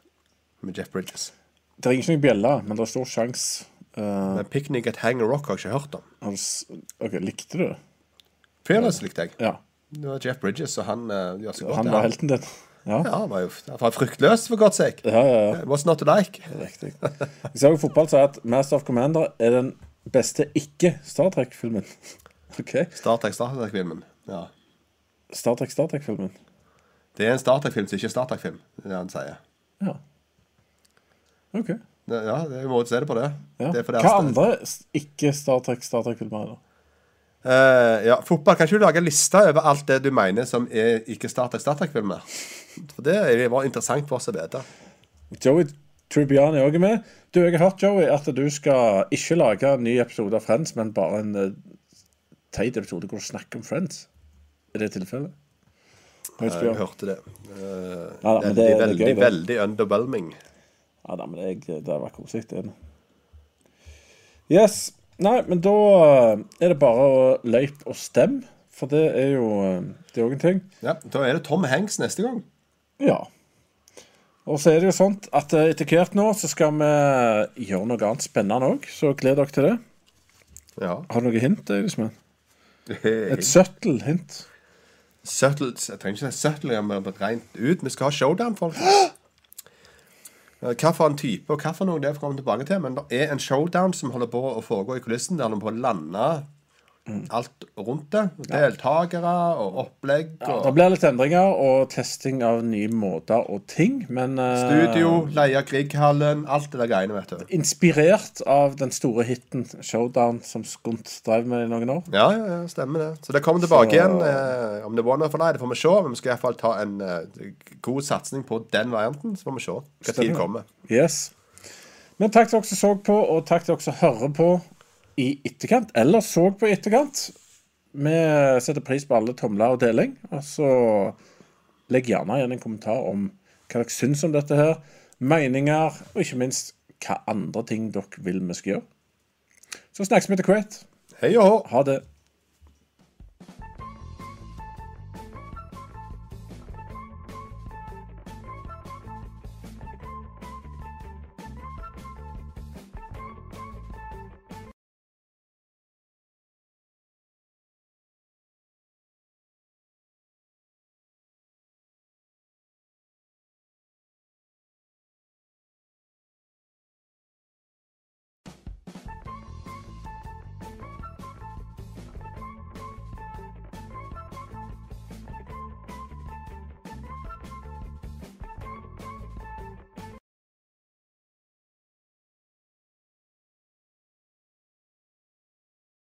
med Jeff Bridges. Det ringer ikke noen bjelle, men det er stor sjanse. Uh, Men 'Picnic at Hanging Rock' har jeg ikke hørt om. OK, likte du det? 'Fearless' likte jeg. Ja. Det var Jeff Bridges, og han uh, gjør seg godt. Han var helten din? Ja. Ja, han var jo var fryktløs, for godt sake. Ja, ja, ja. What's not to like? Riktig. Jeg ser jo fotball så at Master of Commander er den beste ikke-Star Trek-filmen. OK? Star Trek Star Trek-filmen. Ja. Star Trek Star Trek-filmen. Det er en Star Trek-film som ikke er Star Trek-film, det han sier. Ja. OK. Ja, det er jo måte å se det på, det. Ja. det Hva andre ikke-Star Trek Star Trek-filmer er det? Eh, ja, fotball. Kan ikke du lage en liste over alt det du mener som er ikke Star Trek Star Trek-filmer? For det var interessant for oss å vite. Joey Tribbiani òg er med. Du, jeg har hørt, Joey, at du skal ikke lage en ny episode av Friends, men bare en uh, teit episode hvor du snakker om Friends. Er det tilfellet? På Jeg hørte det. Uh, Ja da, veldig, det- det veldig, gøy, det. veldig underwhelming. Ja da, men jeg, det var koselig, det. Yes. Nei, men da eh, er det bare å løype og stemme, for det er jo eh, Det er òg en ting. Ja, Da er det Tom Hanks neste gang. Ja. Og så er det jo sånt at eh, etter hvert nå så skal vi gjøre noe annet spennende òg, så gled dere til det. Ja. Har du noe hint, Eidesmann? Et subtle hint? Subtle, jeg trenger ikke si subtle, men rent ut. Vi skal ha showdown, folkens. Eh, Hva for en type og for noe det får vi tilbake til. Men det er en showdown som holder på å foregå i kulissen. Der de på å lande alt rundt det. Deltakere og opplegg. Ja, det blir litt endringer og testing av nye måter og ting, men eh, studio, leie Grieghallen, alt det der greiene, vet du. Inspirert av den store hiten Showdown som Skunt drev med i noen år. Ja, ja, ja, stemmer det. Så det kommer tilbake Så- igjen. Eh, om det var noe for deg, det får vi se. Men vi skal i hvert fall ta en eh, god satsing på den varianten. Så får vi se hva tid kommer. Yes. Men takk til dere som så på, og takk til dere som hører på i etterkant, eller så på etterkant. Vi setter pris på alle tomler og deling. Og så legg gjerne igjen en kommentar om hva dere syns om dette her. Meninger, og ikke minst hva andre ting dere vil vi skal gjøre. Så snakkes vi til hvert. Hei og hå! Ha det.